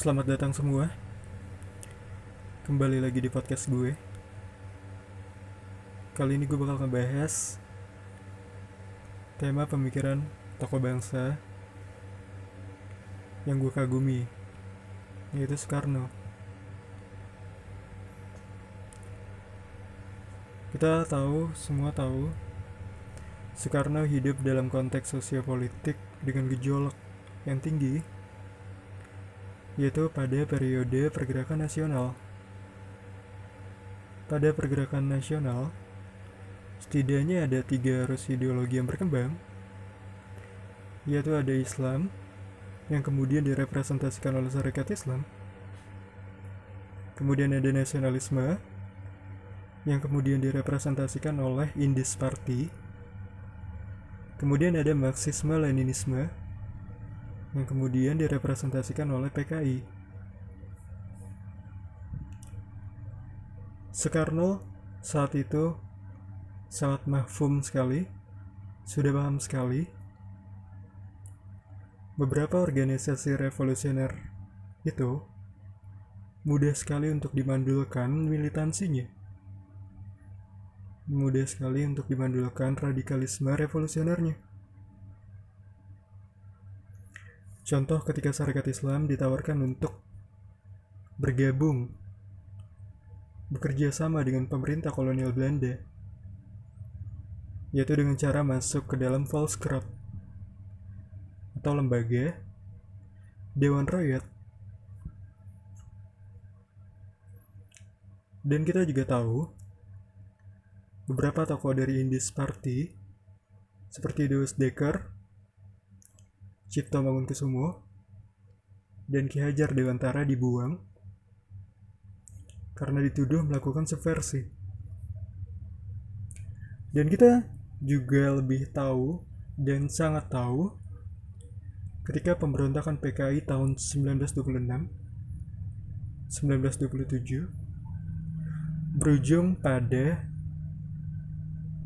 Selamat datang semua. Kembali lagi di podcast gue. Kali ini gue bakal ngebahas Tema pemikiran tokoh bangsa Yang gue kagumi Yaitu Soekarno. Kita tahu, semua tahu Soekarno hidup dalam konteks sosiopolitik dengan gejolak yang tinggi yaitu pada periode pergerakan nasional. Pada pergerakan nasional, setidaknya ada tiga arus ideologi yang berkembang, yaitu ada Islam, yang kemudian direpresentasikan oleh Syarikat Islam, kemudian ada nasionalisme, yang kemudian direpresentasikan oleh Indis Party, kemudian ada Marxisme-Leninisme, yang kemudian direpresentasikan oleh PKI. Soekarno saat itu sangat mahfum sekali, sudah paham sekali. Beberapa organisasi revolusioner itu mudah sekali untuk dimandulkan militansinya. Mudah sekali untuk dimandulkan radikalisme revolusionernya. Contoh ketika Syarikat Islam ditawarkan untuk bergabung bekerja sama dengan pemerintah kolonial Belanda yaitu dengan cara masuk ke dalam Volkskrant atau lembaga Dewan Rakyat. Dan kita juga tahu beberapa tokoh dari Indis Party seperti Deus Dekker Cipto Mangunkusumo dan Ki Hajar Dewantara dibuang karena dituduh melakukan subversi. Dan kita juga lebih tahu dan sangat tahu ketika pemberontakan PKI tahun 1926 1927 berujung pada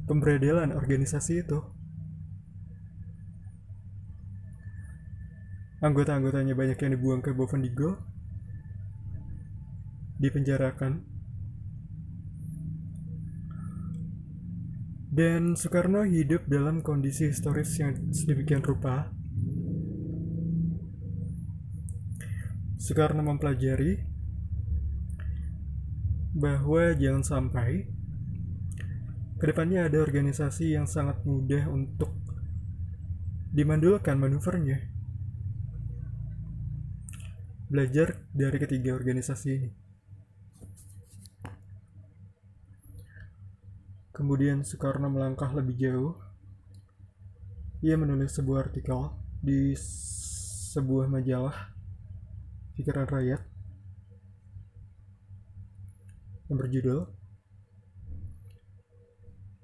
pemberedelan organisasi itu. Anggota-anggotanya banyak yang dibuang ke Bovendigul, dipenjarakan. Dan Soekarno hidup dalam kondisi historis yang sedemikian rupa. Soekarno mempelajari bahwa jangan sampai ke depannya ada organisasi yang sangat mudah untuk dimandulkan manuvernya belajar dari ketiga organisasi ini. Kemudian Soekarno melangkah lebih jauh. Ia menulis sebuah artikel di sebuah majalah Pikiran Rakyat yang berjudul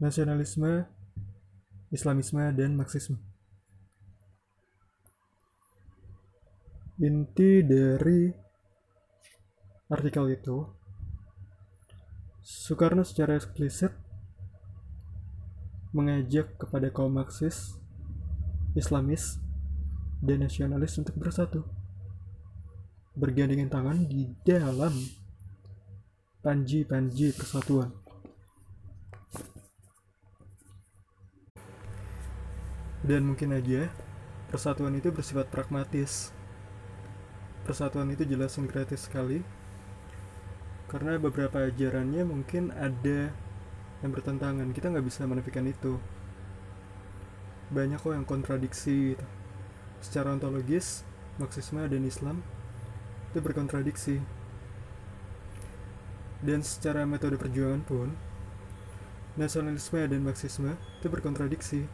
Nasionalisme, Islamisme, dan Marxisme. Inti dari artikel itu Soekarno secara eksplisit mengajak kepada kaum Marxis, Islamis, dan nasionalis untuk bersatu bergandengan tangan di dalam panji-panji persatuan. Dan mungkin aja persatuan itu bersifat pragmatis persatuan itu jelas dan gratis sekali. Karena beberapa ajarannya mungkin ada yang bertentangan. Kita nggak bisa menafikan itu. Banyak kok yang kontradiksi gitu. secara ontologis Marxisme dan Islam itu berkontradiksi. Dan secara metode perjuangan pun nasionalisme dan Marxisme itu berkontradiksi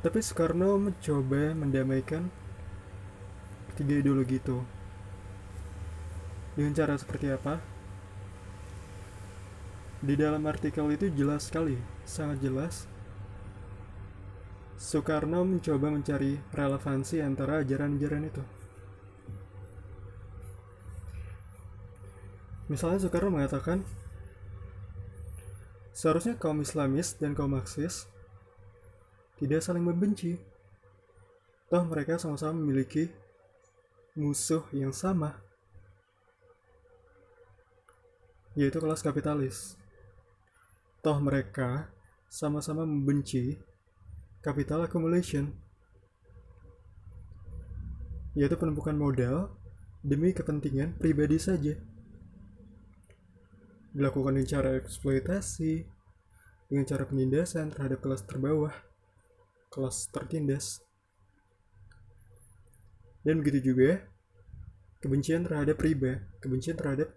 Tapi Soekarno mencoba mendamaikan ketiga ideologi itu. Dengan cara seperti apa? Di dalam artikel itu jelas sekali, sangat jelas. Soekarno mencoba mencari relevansi antara ajaran-ajaran itu. Misalnya Soekarno mengatakan, seharusnya kaum Islamis dan kaum Marxis tidak saling membenci. Toh mereka sama-sama memiliki musuh yang sama, yaitu kelas kapitalis. Toh mereka sama-sama membenci capital accumulation, yaitu penumpukan modal demi kepentingan pribadi saja. Dilakukan dengan cara eksploitasi, dengan cara penindasan terhadap kelas terbawah, kelas tertindas. Dan begitu juga kebencian terhadap riba, kebencian terhadap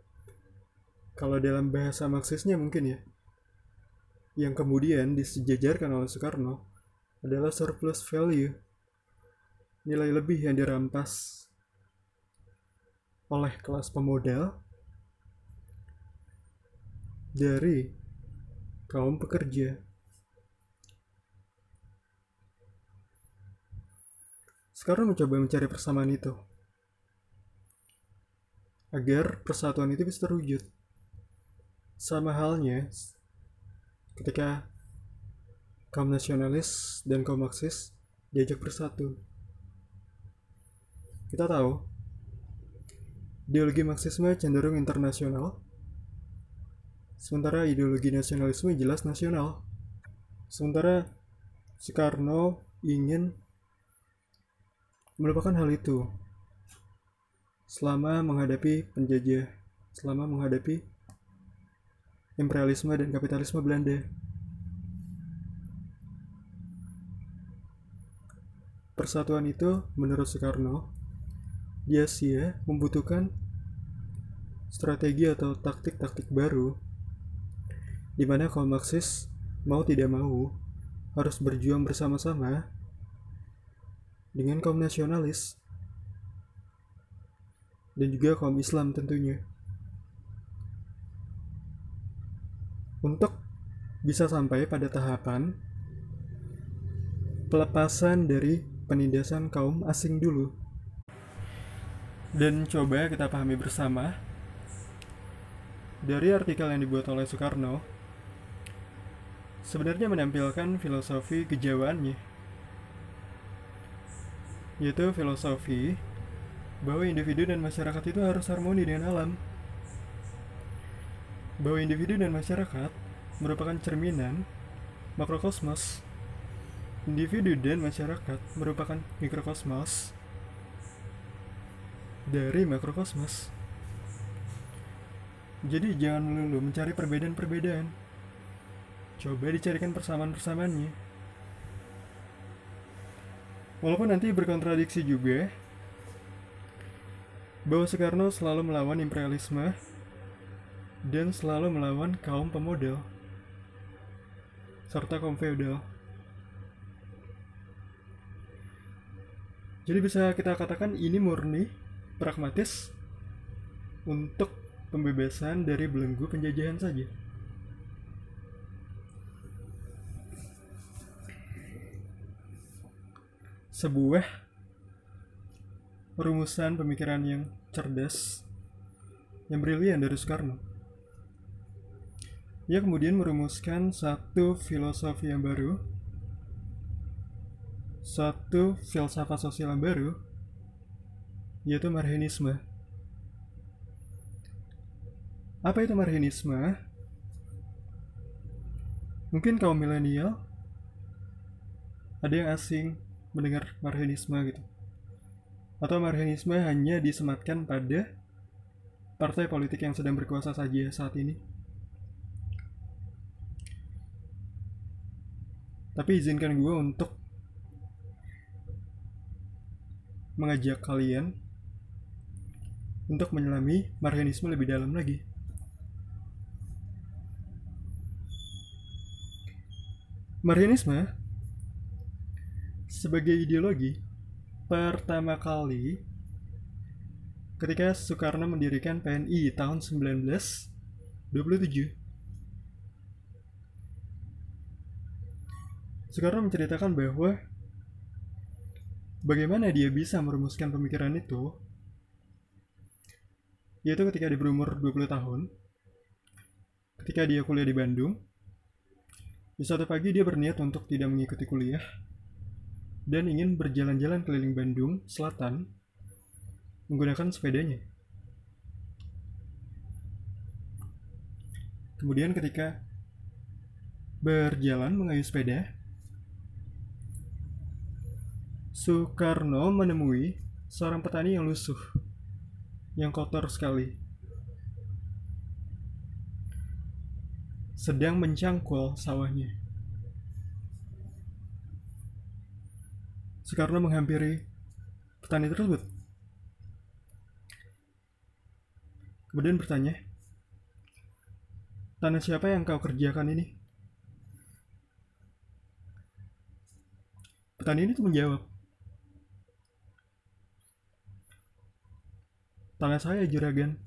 kalau dalam bahasa Marxisnya mungkin ya, yang kemudian disejajarkan oleh Soekarno adalah surplus value, nilai lebih yang dirampas oleh kelas pemodal dari kaum pekerja. Sekarang mencoba mencari persamaan itu agar persatuan itu bisa terwujud. Sama halnya ketika kaum nasionalis dan kaum Marxis diajak bersatu. Kita tahu ideologi Marxisme cenderung internasional Sementara ideologi nasionalisme jelas nasional. Sementara Soekarno ingin melupakan hal itu selama menghadapi penjajah, selama menghadapi imperialisme dan kapitalisme Belanda. Persatuan itu, menurut Soekarno, dia sia membutuhkan strategi atau taktik-taktik baru di mana kaum Marxis mau tidak mau harus berjuang bersama-sama dengan kaum nasionalis. Dan juga kaum Islam tentunya. Untuk bisa sampai pada tahapan pelepasan dari penindasan kaum asing dulu. Dan coba kita pahami bersama dari artikel yang dibuat oleh Soekarno sebenarnya menampilkan filosofi kejawaannya yaitu filosofi bahwa individu dan masyarakat itu harus harmoni dengan alam. Bahwa individu dan masyarakat merupakan cerminan makrokosmos. Individu dan masyarakat merupakan mikrokosmos dari makrokosmos. Jadi jangan melulu mencari perbedaan-perbedaan. Coba dicarikan persamaan-persamaannya. Walaupun nanti berkontradiksi juga, bahwa Soekarno selalu melawan imperialisme dan selalu melawan kaum pemodal serta kaum feodal. Jadi bisa kita katakan ini murni pragmatis untuk pembebasan dari belenggu penjajahan saja. Sebuah rumusan pemikiran yang cerdas, yang brilian dari Soekarno. Ia kemudian merumuskan satu filosofi yang baru, satu filsafat sosial yang baru, yaitu marhenisme. Apa itu marhenisme? Mungkin kaum milenial ada yang asing mendengar marhenisme gitu atau marhenisme hanya disematkan pada partai politik yang sedang berkuasa saja saat ini tapi izinkan gue untuk mengajak kalian untuk menyelami marhenisme lebih dalam lagi. Marhenisme sebagai ideologi, pertama kali ketika Soekarno mendirikan PNI tahun 1927. Soekarno menceritakan bahwa bagaimana dia bisa merumuskan pemikiran itu yaitu ketika dia berumur 20 tahun ketika dia kuliah di Bandung di suatu pagi dia berniat untuk tidak mengikuti kuliah dan ingin berjalan-jalan keliling Bandung Selatan menggunakan sepedanya. Kemudian ketika berjalan mengayuh sepeda, Soekarno menemui seorang petani yang lusuh, yang kotor sekali. Sedang mencangkul sawahnya. Soekarno menghampiri petani tersebut. Kemudian bertanya, Tanah siapa yang kau kerjakan ini? Petani ini tuh menjawab, Tanah saya, Juragan.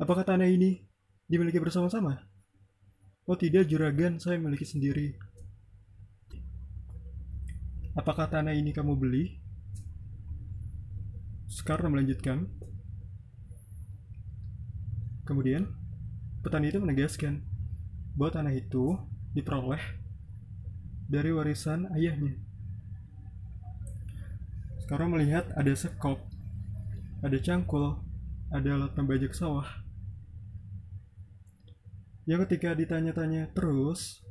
Apakah tanah ini dimiliki bersama-sama? Oh tidak, Juragan, saya memiliki sendiri. Apakah tanah ini kamu beli? Sekarang melanjutkan. Kemudian, petani itu menegaskan bahwa tanah itu diperoleh dari warisan ayahnya. Sekarang melihat ada sekop, ada cangkul, ada alat pembajak sawah. Yang ketika ditanya-tanya terus,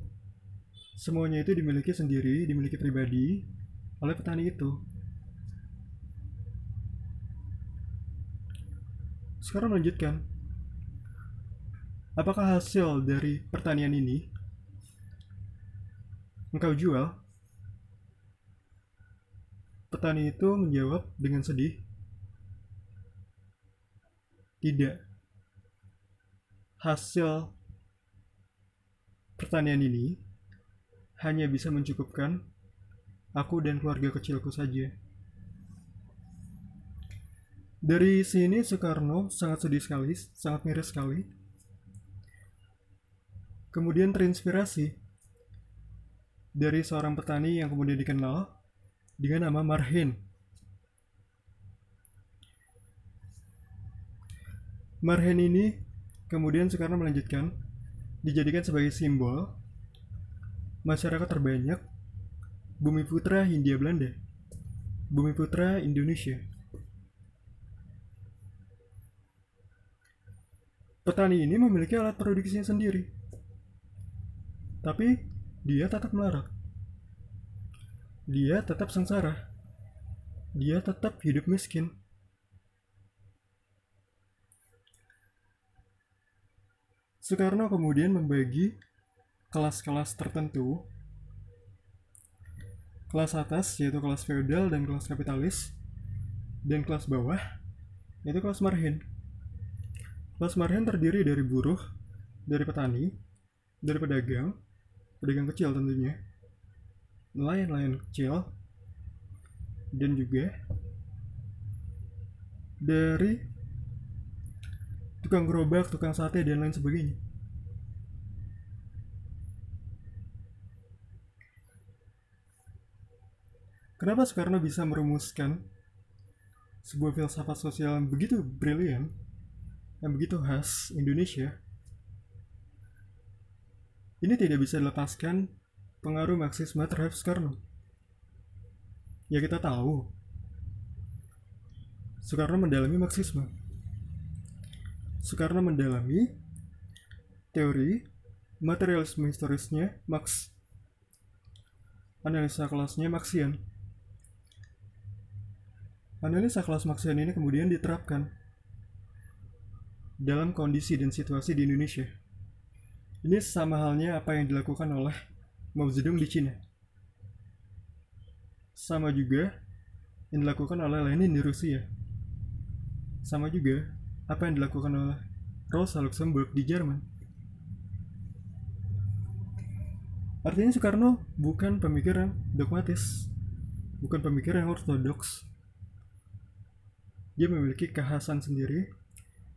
semuanya itu dimiliki sendiri, dimiliki pribadi oleh petani itu. Sekarang melanjutkan. Apakah hasil dari pertanian ini engkau jual? Petani itu menjawab dengan sedih, "Tidak. Hasil pertanian ini hanya bisa mencukupkan aku dan keluarga kecilku saja." Dari sini Soekarno sangat sedih sekali, sangat miris sekali kemudian terinspirasi dari seorang petani yang kemudian dikenal dengan nama Marhin. Marhin ini kemudian sekarang melanjutkan dijadikan sebagai simbol masyarakat terbanyak Bumi Putra Hindia Belanda, Bumi Putra Indonesia. Petani ini memiliki alat produksinya sendiri tapi dia tetap melarat. Dia tetap sengsara. Dia tetap hidup miskin. Soekarno kemudian membagi kelas-kelas tertentu kelas atas yaitu kelas feodal dan kelas kapitalis dan kelas bawah yaitu kelas marhen kelas marhen terdiri dari buruh dari petani dari pedagang pedagang kecil tentunya nelayan-nelayan kecil dan juga dari tukang gerobak, tukang sate dan lain sebagainya. Kenapa Soekarno bisa merumuskan sebuah filsafat sosial yang begitu brilian, yang begitu khas Indonesia, ini tidak bisa dilepaskan pengaruh Marxisme terhadap Soekarno. Ya kita tahu, Soekarno mendalami Marxisme. Soekarno mendalami teori materialisme historisnya Marx. Analisa kelasnya Marxian. Analisa kelas Marxian ini kemudian diterapkan dalam kondisi dan situasi di Indonesia. Ini sama halnya apa yang dilakukan oleh Mao Zedong di Cina. Sama juga yang dilakukan oleh Lenin di Rusia. Sama juga apa yang dilakukan oleh Rosa Luxemburg di Jerman. Artinya Soekarno bukan pemikir yang dogmatis, bukan pemikir yang ortodoks. Dia memiliki kekhasan sendiri,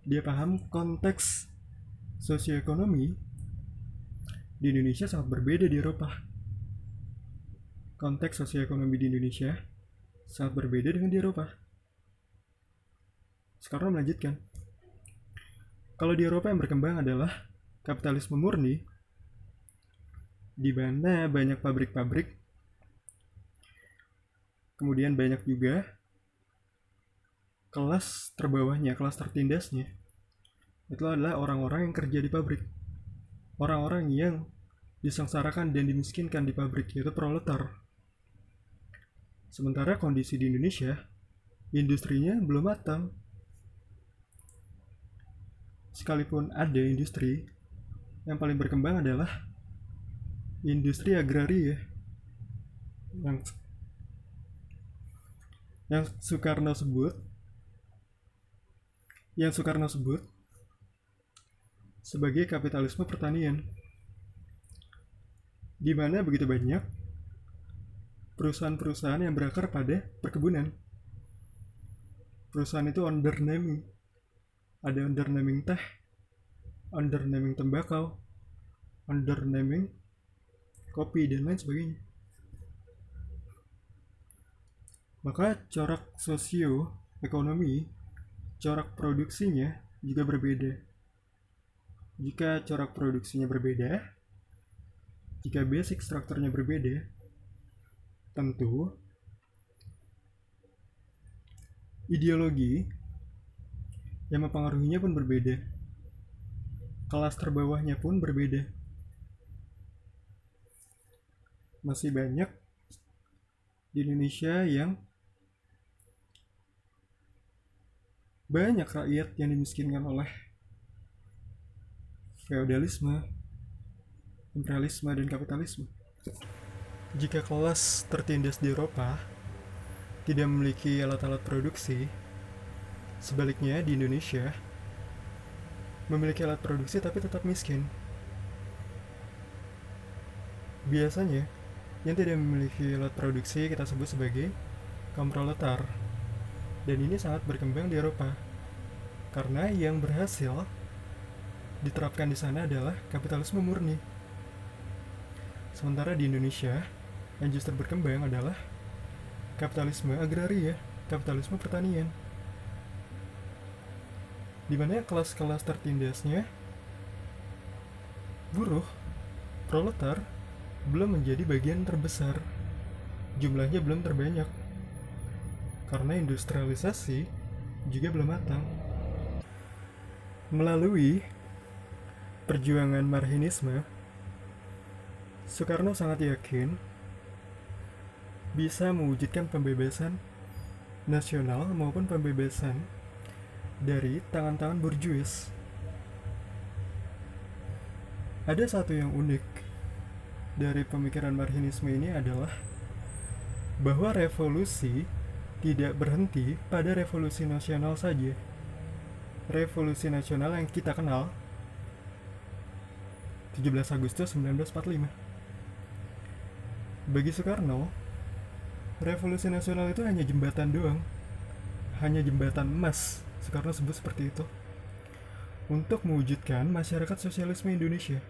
dia paham konteks sosioekonomi di Indonesia sangat berbeda di Eropa. Konteks sosioekonomi di Indonesia sangat berbeda dengan di Eropa. Sekarang melanjutkan. Kalau di Eropa yang berkembang adalah kapitalisme murni, di mana banyak pabrik-pabrik, kemudian banyak juga kelas terbawahnya, kelas tertindasnya, itu adalah orang-orang yang kerja di pabrik. Orang-orang yang disengsarakan dan dimiskinkan di pabrik, yaitu proletar. Sementara kondisi di Indonesia, industrinya belum matang. Sekalipun ada industri, yang paling berkembang adalah industri agraria yang yang Soekarno sebut yang Soekarno sebut sebagai kapitalisme pertanian. Di mana begitu banyak perusahaan-perusahaan yang berakar pada perkebunan. Perusahaan itu undernaming ada undernaming teh undernaming tembakau undernaming kopi dan lain sebagainya. Maka corak sosio ekonomi corak produksinya juga berbeda. Jika corak produksinya berbeda, jika basic strukturnya berbeda, tentu ideologi yang mempengaruhinya pun berbeda. Kelas terbawahnya pun berbeda. Masih banyak di Indonesia yang banyak rakyat yang dimiskinkan oleh feodalisme, imperialisme, dan kapitalisme. Jika kelas tertindas di Eropa tidak memiliki alat-alat produksi, sebaliknya di Indonesia memiliki alat produksi tapi tetap miskin. Biasanya, yang tidak memiliki alat produksi kita sebut sebagai kaum proletar dan ini sangat berkembang di Eropa karena yang berhasil diterapkan di sana adalah kapitalisme murni. Sementara di Indonesia yang justru berkembang adalah kapitalisme agraria kapitalisme pertanian. Di mana kelas-kelas tertindasnya buruh proletar belum menjadi bagian terbesar. Jumlahnya belum terbanyak. Karena industrialisasi juga belum matang. Melalui perjuangan marhinisme, Soekarno sangat yakin bisa mewujudkan pembebasan nasional maupun pembebasan dari tangan-tangan burjuis. Ada satu yang unik dari pemikiran marhinisme ini adalah bahwa revolusi tidak berhenti pada revolusi nasional saja. Revolusi nasional yang kita kenal 17 Agustus 1945. Bagi Soekarno, revolusi nasional itu hanya jembatan doang. Hanya jembatan emas, Soekarno sebut seperti itu. Untuk mewujudkan masyarakat sosialisme Indonesia.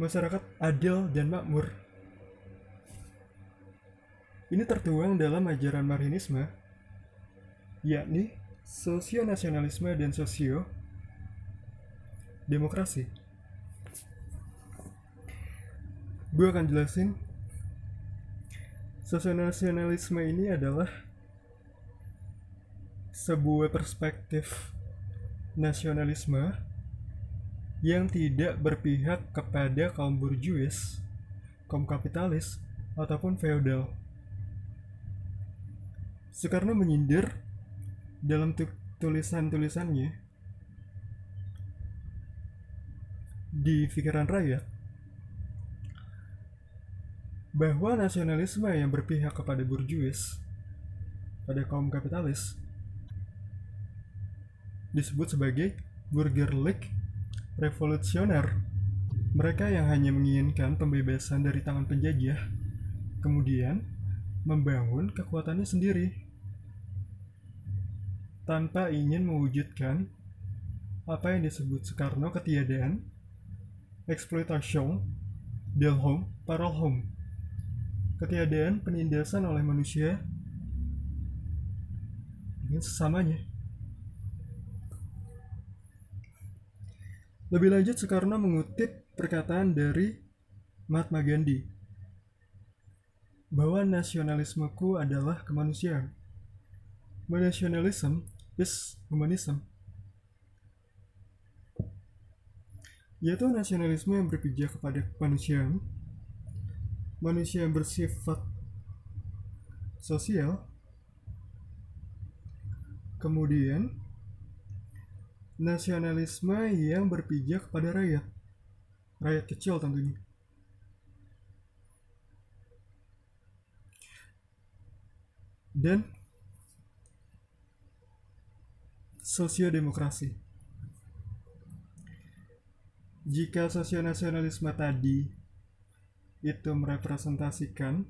Masyarakat adil dan makmur ini tertuang dalam ajaran Marxinisme, yakni sosio-nasionalisme dan sosio demokrasi. Gue akan jelasin sosio-nasionalisme ini adalah sebuah perspektif nasionalisme yang tidak berpihak kepada kaum burjuis, kaum kapitalis, ataupun feodal. Soekarno menyindir dalam tulisan-tulisannya di pikiran rakyat bahwa nasionalisme yang berpihak kepada burjuis pada kaum kapitalis disebut sebagai Burgerlich revolusioner mereka yang hanya menginginkan pembebasan dari tangan penjajah kemudian membangun kekuatannya sendiri tanpa ingin mewujudkan apa yang disebut Soekarno ketiadaan, eksploitasi, delhom, paralhom, ketiadaan penindasan oleh manusia dengan sesamanya. Lebih lanjut, Soekarno mengutip perkataan dari Mahatma Gandhi bahwa nasionalismeku adalah kemanusiaan. My nationalism is humanism. Yaitu nasionalisme yang berpijak kepada kemanusiaan, manusia yang bersifat sosial, kemudian nasionalisme yang berpijak pada rakyat, rakyat kecil tentunya. Dan sosiodemokrasi. Jika sosionasionalisme tadi itu merepresentasikan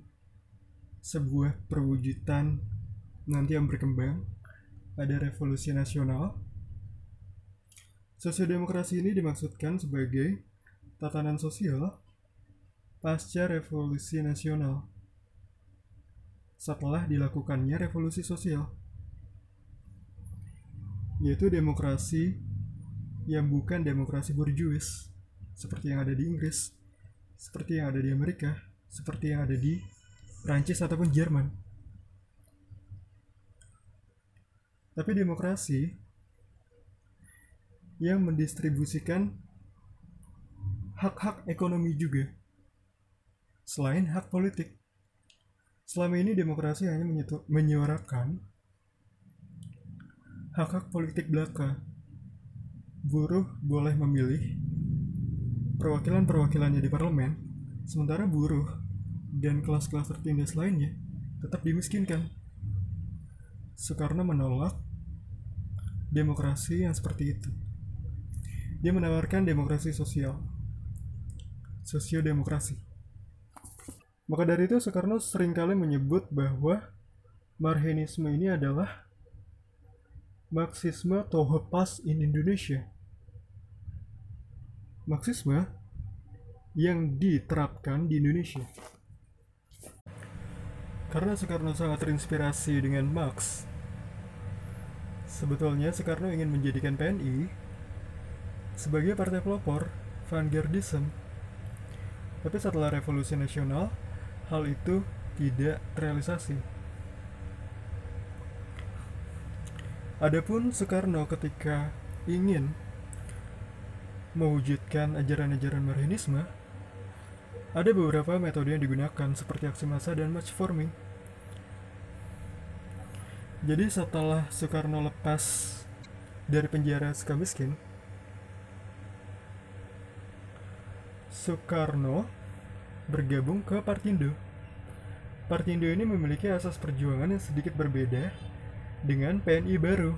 sebuah perwujudan nanti yang berkembang pada revolusi nasional, sosiodemokrasi ini dimaksudkan sebagai tatanan sosial pasca revolusi nasional setelah dilakukannya revolusi sosial yaitu demokrasi yang bukan demokrasi burjuis seperti yang ada di Inggris, seperti yang ada di Amerika, seperti yang ada di Prancis ataupun Jerman. Tapi demokrasi yang mendistribusikan hak-hak ekonomi juga selain hak politik. Selama ini demokrasi hanya menyuarakan hak-hak politik belaka. Buruh boleh memilih perwakilan-perwakilannya di parlemen, sementara buruh dan kelas-kelas tertindas lainnya tetap dimiskinkan. Soekarno menolak demokrasi yang seperti itu. Dia menawarkan demokrasi sosial, sosiodemokrasi. Maka dari itu Soekarno sering kali menyebut bahwa Marhenisme ini adalah Marxisme pas in Indonesia. Marxisme yang diterapkan di Indonesia. Karena Soekarno sangat terinspirasi dengan Marx, sebetulnya Soekarno ingin menjadikan PNI sebagai partai pelopor vanguardism. Tapi setelah revolusi nasional, hal itu tidak terrealisasi. Adapun Soekarno ketika ingin mewujudkan ajaran-ajaran Marxisme, ada beberapa metode yang digunakan seperti aksi massa dan match forming. Jadi setelah Soekarno lepas dari penjara Sukamiskin, Soekarno bergabung ke Partindo. Partindo ini memiliki asas perjuangan yang sedikit berbeda dengan PNI baru.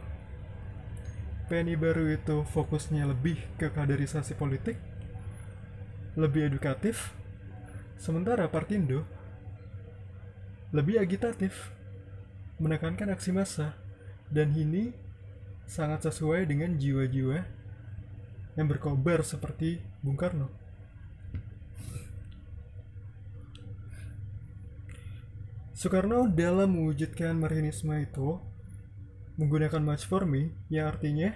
PNI baru itu fokusnya lebih ke kaderisasi politik, lebih edukatif, sementara Partindo lebih agitatif, menekankan aksi massa, dan ini sangat sesuai dengan jiwa-jiwa yang berkobar seperti Bung Karno. Soekarno dalam mewujudkan Marxinisme itu menggunakan match forming yang artinya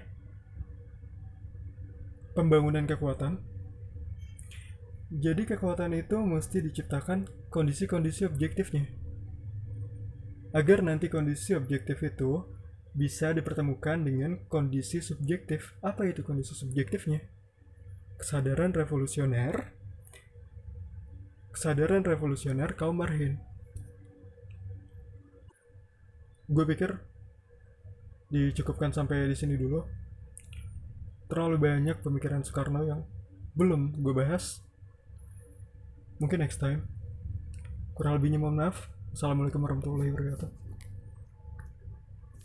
pembangunan kekuatan. Jadi kekuatan itu mesti diciptakan kondisi-kondisi objektifnya. Agar nanti kondisi objektif itu bisa dipertemukan dengan kondisi subjektif. Apa itu kondisi subjektifnya? Kesadaran revolusioner, kesadaran revolusioner kaum marhin. Gue pikir dicukupkan sampai di sini dulu. Terlalu banyak pemikiran Soekarno yang belum gue bahas. Mungkin next time. Kurang lebihnya mohon maaf. Assalamualaikum warahmatullahi wabarakatuh